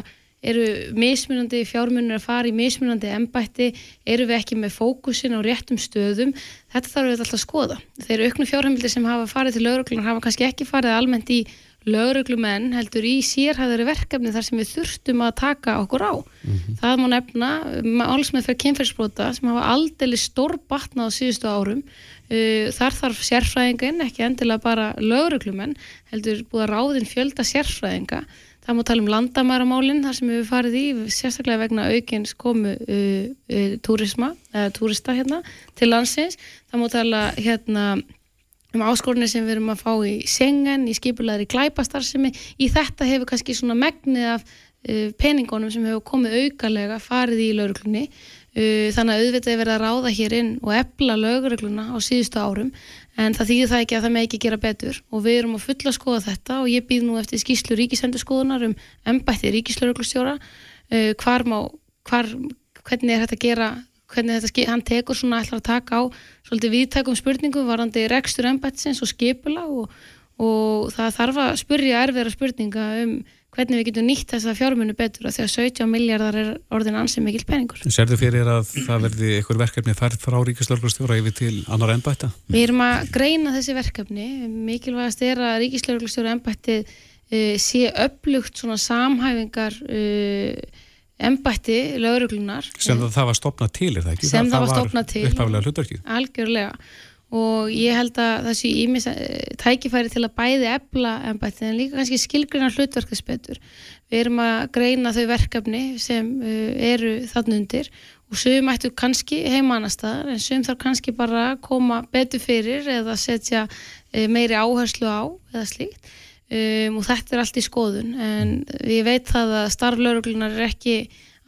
eru mismunandi fjármennur að fara í mismunandi embætti, eru við ekki með fókusin á réttum stöðum, þetta þarf auðvitað alltaf að skoða. Þeir auknu fjárheimildir sem hafa farið til lauruglunar hafa kannski ekki farið almennt í lauruglumenn heldur í sérhæðari verkefni þar sem við þurftum að taka okkur á. Það má nefna málsmeð fyrir kynferðsbrota sem hafa aldrei stór batna á síðustu árum. Uh, þar þarf sérfræðingin, ekki endilega bara lauruglumenn, heldur búið að ráðin fjölda sérfræðinga. Það má tala um landamæramálinn þar sem við farið í, sérstaklega vegna aukins komu uh, uh, túrisma, eða túrista hérna til landsins. Það má tala hérna um áskorunni sem við erum að fá í sengen, í skipulaðri glæpastarsemi í þetta hefur kannski svona megnið af uh, peningunum sem hefur komið aukalega farið í lauruglunni uh, þannig að auðvitað er verið að ráða hér inn og ebla laurugluna á síðustu árum. En það þýðir það ekki að það með ekki gera betur. Og við erum að fulla skoða þetta og ég býð nú eftir skýslu ríkisendurskoðunar um embætti ríkislauruglustjóra uh, hvar má, hvar, hvernig er þetta að gera hvernig þetta, hann tekur svona ætlar að taka á svolítið viðtækum spurningum varandi rekstur embættisins og skipula og, og það þarf að spurja erfiðra spurninga um hvernig við getum nýtt þessa fjármunu betur að því að 17 miljardar er orðin ansið mikil peningur. Serðu fyrir að það verði einhver verkefni færð frá Ríkislauglustjóra yfir til annar ennbætta? Við erum að greina þessi verkefni. Mikilvægast er að Ríkislauglustjóra ennbættið uh, sé upplugt svona samhæfingar uh, ennbætti lauruglunar. Sem það, það var stopnað til, er það ekki? Sem það, það var stopnað til. Algjörlega og ég held að það sé ímis tækifæri til að bæði ebla ennbætti en líka kannski skilgrina hlutverkaspetur. Við erum að greina þau verkefni sem uh, eru þann undir og sögum ættu kannski heimanastar en sögum þarf kannski bara að koma betur fyrir eða setja meiri áherslu á eða slíkt um, og þetta er allt í skoðun en ég veit það að starflauruglunar er ekki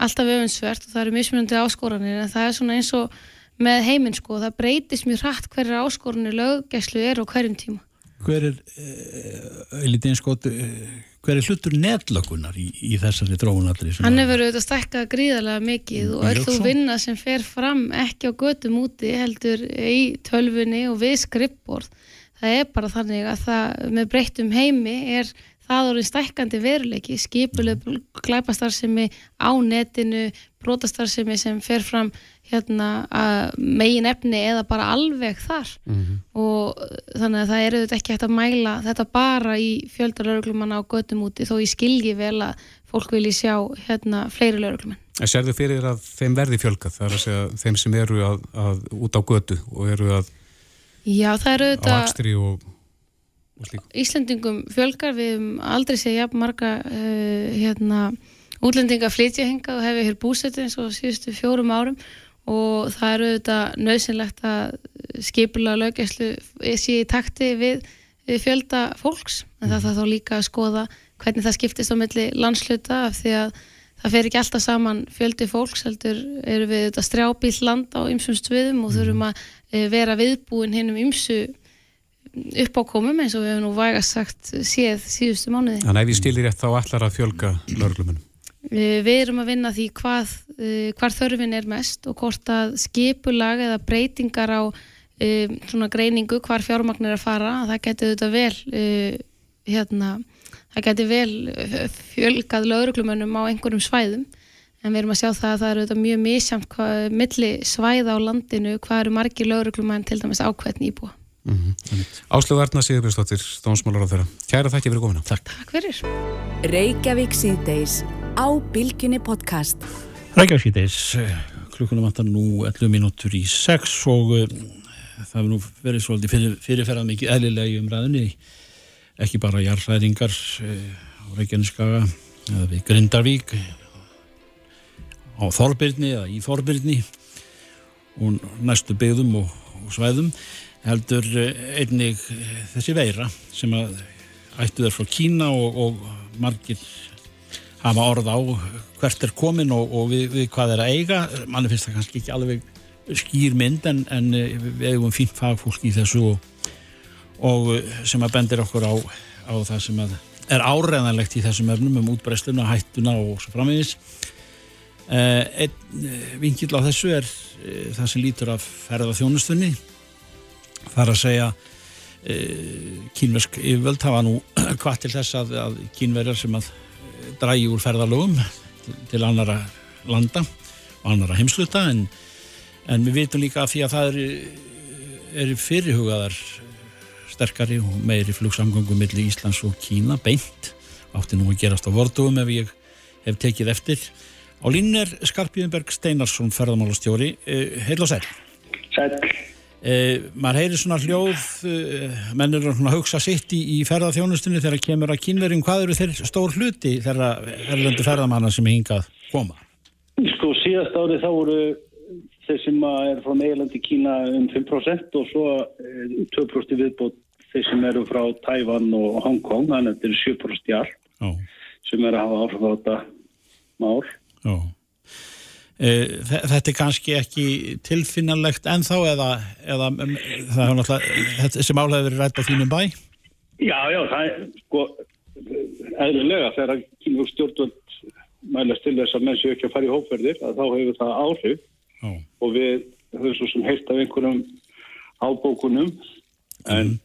alltaf öfunnsvert og það eru mismunandi áskoranir en það er svona eins og með heiminn sko, það breytist mjög hratt hverju áskorunni löggæslu er á hverjum tíma. Hver er, uh, einskot, uh, hver er hlutur netlökunar í, í þessari dróunalli? Hann hefur auðvitað stækkað gríðarlega mikið og öll þú vinna sem fer fram ekki á götum úti heldur í tölfunni og við skrippborð. Það er bara þannig að það með breyttum heimi er það orðin stækkandi veruleiki, skipuleg glæpastarsemi á netinu, brotastarsemi sem fer fram hérna megin efni eða bara alveg þar mm -hmm. og þannig að það eru þetta ekki hægt að mæla þetta bara í fjöldarlauruglumanna á göttum úti þó ég skilji vel að fólk vilji sjá hérna fleiri lauruglumann. En serðu fyrir að þeim verði fjölgað þar að segja þeim sem eru að, að út á götu og eru að Já, það eru þetta á akstri og Íslandingum fjölgar við um aldrei segja jafn marga uh, hérna, útlendinga flytja hinga og hefur hér búsetið eins og síðustu fjórum árum. Og það eru auðvitað nöðsynlegt að skipula lögæslu sé í takti við, við fjölda fólks. En það þarf þá líka að skoða hvernig það skiptist á milli landsluta af því að það fer ekki alltaf saman fjöldi fólks heldur eru við auðvitað strjábíl land á ymsum stöðum og þurfum að vera viðbúin hinn um ymsu uppákomum eins og við hefum nú vægast sagt séð síðustu mánuði. Þannig að ef ég stilir rétt þá ætlar að fjölga lörglumunum? Við erum að vinna því hvað, eh, hvar þörfin er mest og hvort að skipulag eða breytingar á um, svona greiningu hvar fjármagnir er að fara, það getur þetta vel uh, hérna, það getur vel fjölgað lörglumunum á einhverjum svæðum en við erum að sjá það að það eru þetta mjög misjamt milli svæða á landinu hvað eru margir lörglumenn til dæmis ákveðin íbúa. Mm -hmm. Áslögu Arna Sigurbjörnsdóttir, Dómsmálar á þeirra. Kæra þakki fyrir komina. Takk. Takk fyrir. Reykjavík síðdeis á Bilginni podcast. Reykjavík síðdeis, klukkunum vantar nú 11 minútur í 6 og uh, það hefur nú verið svolítið fyrir, fyrirferðað mikið eðlilega í umræðinni. Ekki bara jarðræðingar uh, á Reykjavíkskaga eða við Grindarvík á Þorbirni eða í Þorbirni og næstu byggðum og, og svæðum heldur eh, einnig eh, þessi veira sem að ættu þér frá Kína og, og margir hafa orð á hvert er komin og, og við, við hvað er að eiga. Manni finnst það kannski ekki alveg skýr mynd en, en eh, við hefum fínt fagfólk í þessu og, sem að bendir okkur á, á það sem að er áreðanlegt í þessum örnum um útbreysluna, hættuna og svo framvegis einn vingill á þessu er það sem lítur af ferða þjónustunni þar að segja kínversk yfirvöld hafa nú hvað til þess að, að kínverjar sem að drægi úr ferðalögum til, til annara landa og annara heimsluta en, en við vitum líka að því að það eru er fyrirhugaðar sterkari og meiri flugsamgöngum millir Íslands og Kína beint. Átti nú að gerast á vordugum ef ég hef tekið eftir á línu er Skarpíðinberg Steinarsson ferðamálastjóri. Heil og sæl Sæl Eh, maður heyrir svona hljóð eh, menn eru að hugsa sitt í, í ferðarþjónustunni þegar kemur að kynverjum hvað eru þeir stór hluti þegar erlendu ferðarmanna sem er hingað koma? Sko síðast árið þá voru þeir sem er frá meilandi Kína um 5% og svo 2% viðbót þeir sem eru frá Tævan og Hongkong þannig að þetta eru 7% í all oh. sem er að hafa áhrif á þetta mál oh. Eh, þetta er kannski ekki tilfinnanlegt ennþá eða, eða það náttúrulega þessi mál hefur verið rætt á þínum bæ Já, já, það er sko eðlulega þegar kynfug stjórnvöld mælast til þess að menn séu ekki að fara í hópverðir að þá hefur það áhrif Ó. og við höfum svo sem heilt af einhverjum ábókunum en mm.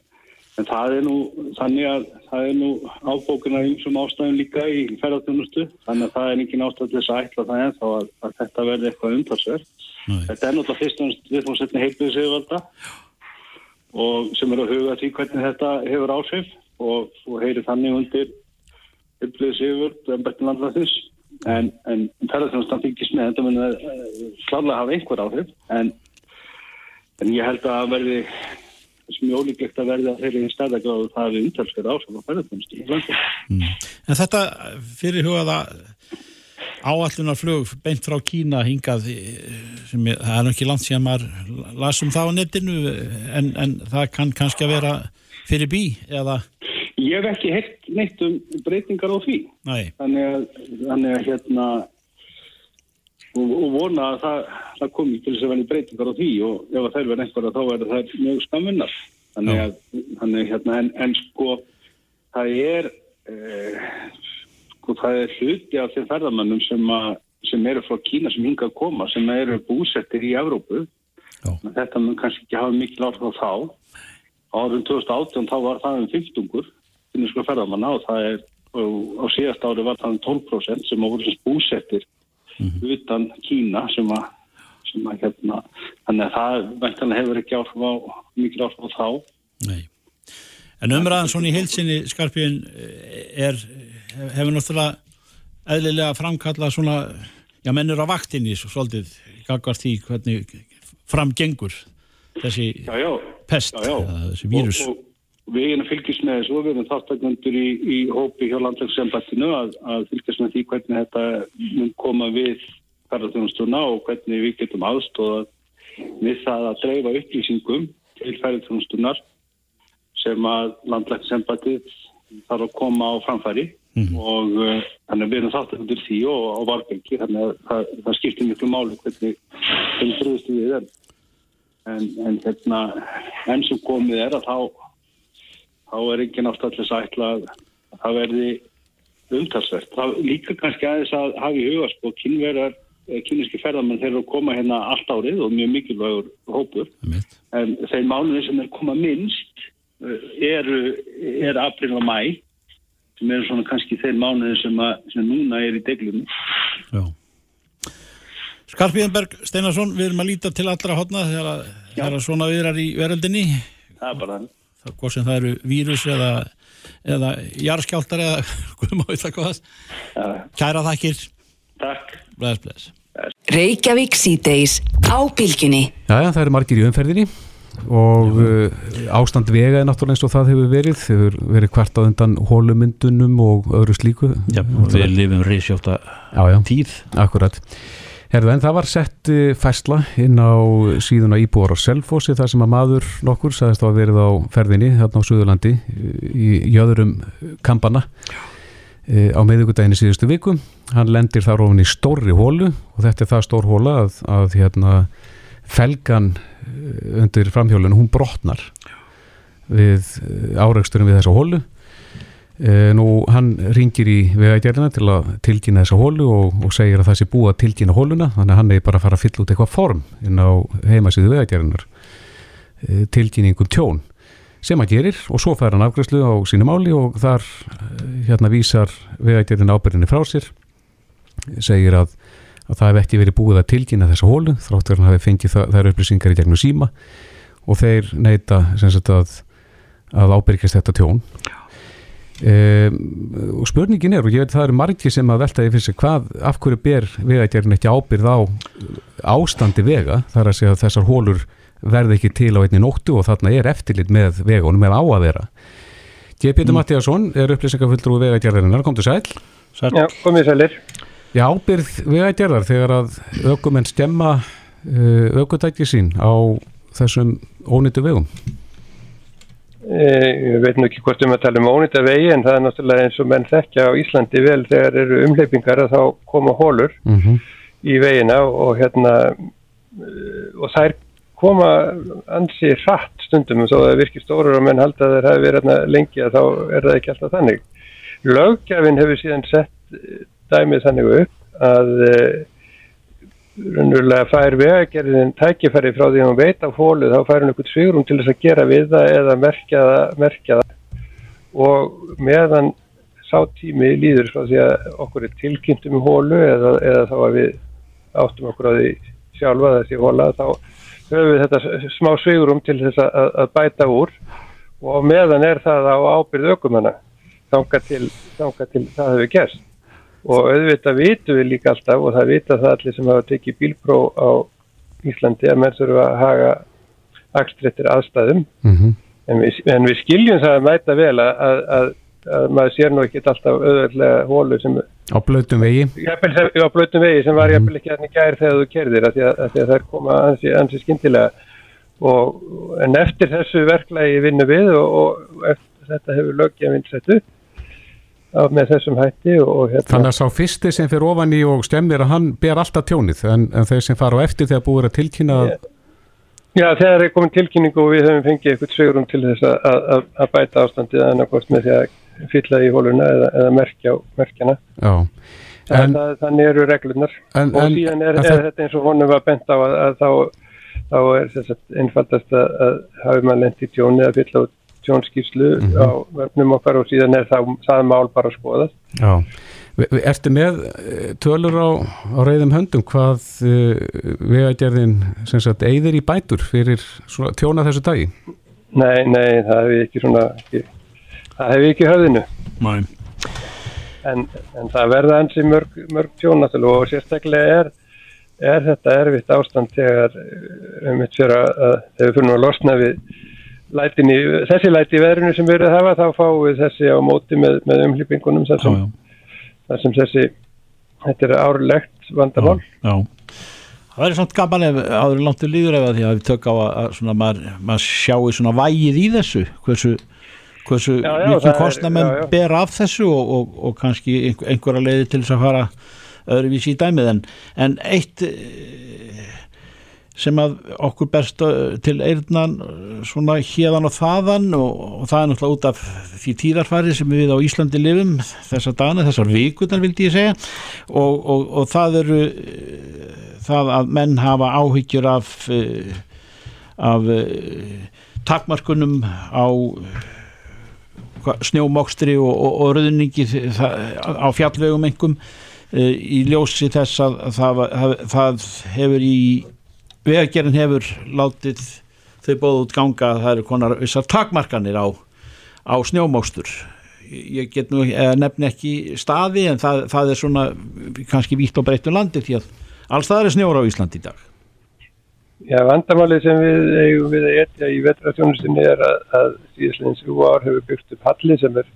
En það er nú, þannig að það er nú ábókina einsum ástæðum líka í ferðarþjónustu, þannig að það er ekki náttúrulega til þess að ætla það ennþá að, að þetta verði eitthvað umtalsverð. Þetta er náttúrulega fyrst og næst við fórum setni heitlega sigurvalda og sem er að huga því hvernig þetta hefur áhrif og þú heyrir þannig undir heitlega sigurvald en betur landlæðis. En, en ferðarþjónustan fylgist með þetta mun að klálega hafa einhver áhrif en, en ég held að verði sem er ólíklegt að verða þeirri stæðagráðu það við umtalsverð áhrif á ferðarþjónustu í landi. En þetta fyrirhugaða áallunarflug beint frá Kína hingað eh, sem er, það er nú ekki land sem maður lasum það á netinu en, en það kann kannski að vera fyrir bí eða Ég hef ekki heilt neitt um breytingar á því. Nei. Þannig að, þannig að hérna og, og vona að það, það komi til þess að verði breytingar á því og ef þær verður einhverja þá verður það mjög skamvinnar. Þannig að, þannig hérna, en, en sko það er eh, sko það er hluti af þeim ferðamannum sem, að, sem eru frá Kína sem hinga að koma sem eru búsettir í Evrópu. Þetta mun kannski ekki hafa mikil áhrif á þá. Árum 2018 þá var það um 50 finniska ferðamanna og það er og á síðast ári var það um 12% sem voru sem búsettir utan Kína sem að, sem að hérna, þannig að það væntanlega hefur ekki áhrif á mikil áhrif á þá. Nei. En umræðan svona í heilsinni skarpiðin er, hefur náttúrulega eðlilega framkallað svona, já mennur á vaktinni svo svolítið, gagvart því hvernig framgengur þessi Já, já. pest, Já, þessi vírus. Og, og við erum fylgjast með þessu og við erum þáttakundur í, í hópi hjá landlagsembættinu að, að fylgjast með því hvernig þetta mun koma við ferðarþjónustuna og hvernig við getum aðstóða við það að dreifa upplýsingum til ferðarþjónustunar sem að landlagsembættið þarf að koma á framfæri. Og uh, þannig að við erum þáttakundur því og á varbengi þannig að það, það skiptir miklu máli hvernig hvernig brúðist við er en, en hérna enn sem komið er að þá þá er ekki náttúrulega þess að það verði umtalsvert. Það líka kannski aðeins að hafa í huga sko kynverðar, kyniski ferðarmenn þeir eru að koma hérna allt árið og mjög mikilvægur hópur. En þeir mánuði sem er koma minnst eh, eru er april og mæ sem eru svona kannski þeir mánuði sem, að, sem núna er í deglunum. Skarpíðanberg Steinarsson, við erum að líta til allra hodna þegar að, að svona viðrar í veröldinni. Það er bara þannig. Hvort sem það eru vírus eða, eða jarðskjáltar eða hvað við það hvað. Kæra þakkir. Takk. Bless, bless. Reykjavík síðdeis á bylginni. Jæja, það eru margir í umferðinni og uh, ástand vega er náttúrulega eins og það hefur verið hefur verið hvart á undan hólumyndunum og öðru slíku Já, við lifum reysjóta tíð Akkurat Herðu, en það var sett uh, fæsla inn á síðuna íbúar á Selfossi þar sem að maður nokkur sagðist að verið á ferðinni þarna á Suðurlandi í jöðurum kampana uh, á meðugudaginu síðustu viku. Hann lendir þar ofin í stórri hólu og þetta er það stór hóla að, að hérna, felgan undir framhjólinu, hún brotnar við áreiksturinn við þessa hólu e, nú hann ringir í vegagerðina til að tilkynna þessa hólu og, og segir að það sé búið að tilkynna hóluna þannig að hann er bara að fara að fylla út eitthvað form inn á heimasíðu vegagerðinar e, tilkynningum tjón sem að gerir og svo fær hann afgræslu á sínu máli og þar hérna vísar vegagerðin ábyrðinni frá sér segir að að það hef ekki verið búið að tilkynna þessa hólu þráttur hann hafi fengið það, þær upplýsingar í gegnum síma og þeir neyta að, að ábyrgjast þetta tjón um, og spurningin er og ég veit það eru margir sem að veltaði fyrir sig hvað, af hverju ber vegagerðin ekki ábyrð á ástandi vega þar að segja að þessar hólur verði ekki til á einni nóttu og þarna er eftirlit með vegunum með á að vera G. Pétur mm. Mattíasson er upplýsingafulltrú vegagerðirinnar, kom til sæl Sæl. Já, komið sælir Já, ábyrð vegagerðar þegar að aukumenn stemma aukutæki sín á þessum ónýttu vegum? E, ég veit nú ekki hvort um að tala um ónýtta vegi en það er náttúrulega eins og menn þekkja á Íslandi vel þegar eru umleipingar að þá koma hólur mm -hmm. í vegina og hérna og þær koma ansi hratt stundum og þó að það virkir stóru og menn halda að þeir hafi verið hérna lengi að þá er það ekki alltaf þannig. Lögjafinn hefur síðan sett dæmið þannig upp að raunverulega fær vegagerðin tækifæri frá því að hún veit af hólu þá fær hún eitthvað svigurum til þess að gera við það eða merkja það, merkja það. Og meðan sá tími líður frá því að okkur er tilkynnt um hólu eða, eða þá að við áttum okkur á því sjálfa þessi hóla þá höfum við þetta smá svigurum til þess að, að bæta úr. Og meðan er það á ábyrð ökumanna þanga til, til það hefur gerst og auðvitað vitum við líka alltaf og það vita það allir sem hafa tekið bílpró á Íslandi að menn þurfa að haga akstrættir aðstæðum. Mm -hmm. en, við, en við skiljum það að mæta vel að, að, að, að maður sér nú ekki alltaf auðvitað hólu sem á blötum vegi? Sem- á blötum vegi sem var jafnvel ekki hann í gær þegar þú kerðir að því að, að, því að þær koma ansi, ansi skyndilega. Og, en eftir þessu verklagi vinnu við og, og eftir þetta hefur löggefinn sett upp með þessum hætti og, hérna Þannig að sá fyrsti sem fyrir ofan í og stemmir að hann ber alltaf tjónið en, en þeir sem fara á eftir þegar búið að tilkynna Já. Já, þegar er komin tilkynningu og við höfum fengið eitthvað sveigurum til þess að, að, að bæta ástandið annarkort með því að fylla í hóluna eða, eða merkja, merkjana. Já, En, það, þannig eru reglunar En- og síðan er, er þetta eins og honum var bent á að, að þá, þá er þess að einfaldast að, að hafi maður lent í tjóni að fylla út tjónskýrslu Mhm. á vefnum okkar og síðan er það, það mál bara skoðað. já Vi- vi- Ertu með eh, tölur á, á reyðum höndum hvað uh, vegagerðin sem sagt eyðir í bætur fyrir svona tjóna þessu dagi? Nei, nei, það hefur ekki svona, ekki, það hefur ekki höfðinu. Nei. en, en það verða ansi mörg, mörg tjón náttúrulega og sérstaklega er, er þetta erfitt ástand þegar eh, um eitt fyrir að, að þegar við fyrir að losna við lætin í, þessi læti í veðrinu sem við erum að hafa þá fáum við þessi á móti með, með umhlýpingunum þar sem, þar sem þessi þetta er árlegt vandamál Já. Það verður svona gaman ef áður langt til líður ef að því að við tök á að, svona, maður, maður sjáu svona vægið í þessu hversu, hversu Já, já, mikið það kostna menn já, já. ber af þessu og, og, og kannski einhver, einhverja leiði til þess að fara öðruvísi í dæmið en, en eitt eh, sem að okkur best eh, til eirnan eh, svona hérðan og þaðan og, og það er náttúrulega út af því tíðarfari sem við á Íslandi lifum þessar dana, þessar vikunar vildi ég segja. Og, og, og það eru eh, það að menn hafa áhyggjur af af takmarkunum á snjómokstri og, röðningi á fjallvegum einhverjum í ljósi þess að það, það, það hefur í vegagerinn hefur látið þau bóð út ganga að það eru konar vissar takmarkanir á, á snjómókstur ég get nú eh, nefni ekki staði en það, það er svona kannski vítt og breytt um landi því að alls það er snjóra á Íslandi í dag. Já, vandamálið sem við eigum við að etja í vetrafjónustinni er að, að síðastlegin þrjú ár hefur byggt upp halli sem er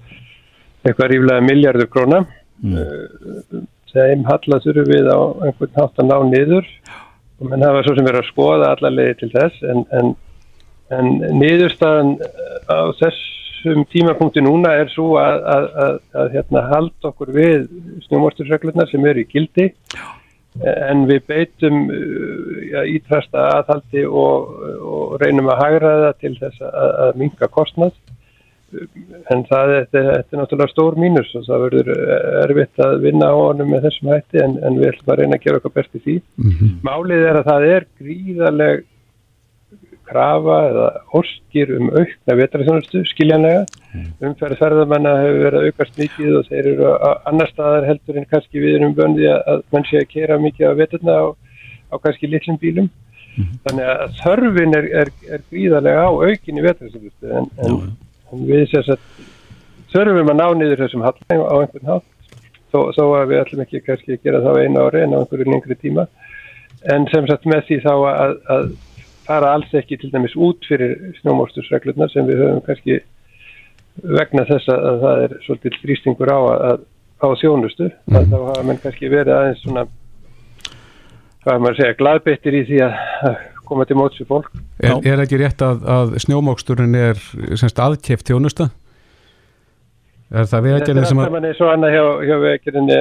eitthvað ríflega miljardur króna. Mm. þeim halla þurfum við á einhvern hátt að ná niður og menn hafa svo sem verið að skoða alla leiði til þess en, en, en niðurstaðan á þessum tímapunkti núna er svo að, að, að, að hérna, halda okkur við snjómortursreglurnar sem eru í gildi. En við beitum uh, ja, ítrasta aðhaldi og, og reynum að hagraða til þess að, að minka kostnað en það þetta, þetta er náttúrulega stór mínus og það verður erfitt að vinna á honum með þessum hætti en, en við ætlum að reyna að gera okkar best í því. Málið er að það er gríðaleg krafa eða orskir um aukna vetraþjónustu, skiljanlega. Umferð ferðamanna hefur verið að aukast mikið og þeir eru á annar staðar heldur en kannski við erum böndi að mann sé að kera mikið á veturna á, á kannski litlum bílum. Þannig að þörfin er, er, er gríðalega á aukinni vetraþjónustu en, en, en við sér að þörfum að ná niður þessum hallægum á einhvern hátt. Þó, þó að við ætlum ekki kannski að gera það á einu ári en á einhverju lengri tíma. En sem sagt með því þá að, að fara alls ekki til dæmis út fyrir snjómórstusreglurnar sem við höfum kannski vegna þess að það er svolítið þrýstingur á að á þjónustu, mm. þá hafa menn kannski verið aðeins svona hvað maður segja, gladbettir í því að koma til móts við fólk. Er, er ekki rétt að, að snjómóksturinn er semst aðkeft þjónusta? Er það Þetta vegagerðin er sem alltaf að... manni svo annað hjá, hjá vegagerðinni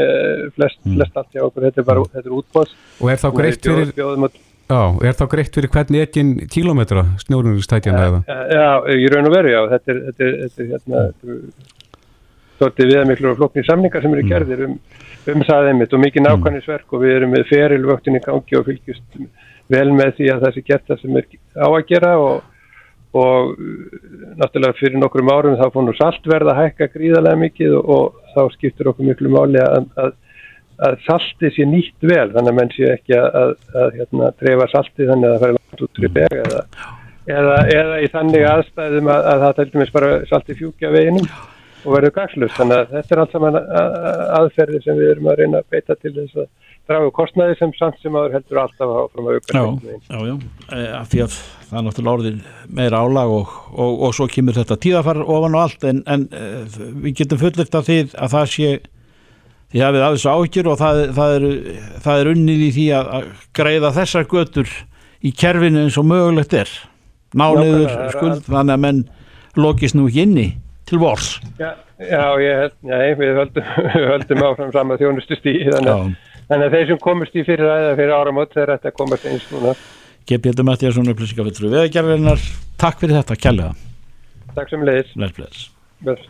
flest, flest allt hjá okkur, þetta er bara þetta er útbóðs. Og er þá greitt fyrir... Já, er þá greitt fyrir hvern ekkin kílómetra snjórunistækjana eða? Já, í raun og veru, já, þetta er, þetta er, þetta er hérna, þetta er svolítið viðamiklu og floknir samningar sem eru gerðir um, um það einmitt og mikið nákvæmnisverk og við erum með ferilvöktin í gangi og fylgjast vel með því að það sé gert það sem er á að gera og, og uh, náttúrulega fyrir nokkrum árum þá fór nú saltverð að hækka gríðarlega mikið og, og þá skiptur okkur miklu máli að, að, að salti sé nýtt vel þannig að menn sé ekki að, að, hérna, trefa salti þannig að það fara langt út fyrir beg eða, eða, eða í þannig aðstæðum að, að það teltum við bara salti fjúkja veginum og verður gagslust þannig að þetta er allt saman aðferði sem við erum að reyna að beita til þess að draga úr kostnaði sem samt sem aður heldur alltaf áfram að auka Já, já, já, e, af því að það er náttúrulega orðin meira álag og, og, og svo kemur þetta tíðafar ofan og allt en, en e, við getum fullirt af því að það sé því hafið af þessu áhyggjur og það, það, er, er unnið í því að, að greiða þessar götur í kerfinu eins og mögulegt er. Náliður skuld þannig að menn lokist nú ekki inni til vors. Já, já, ég nei, við höldum, við höldum áfram sama þjónustu stíð þannig, að- þannig að þeir sem komust í fyrir ræða fyrir áramót þeir ætti að komast eins núna. G.P. Mattiasson upplýsingafittur við veðgerðarinnar, takk fyrir þetta, kærlega Takk sem leiðis. Bless.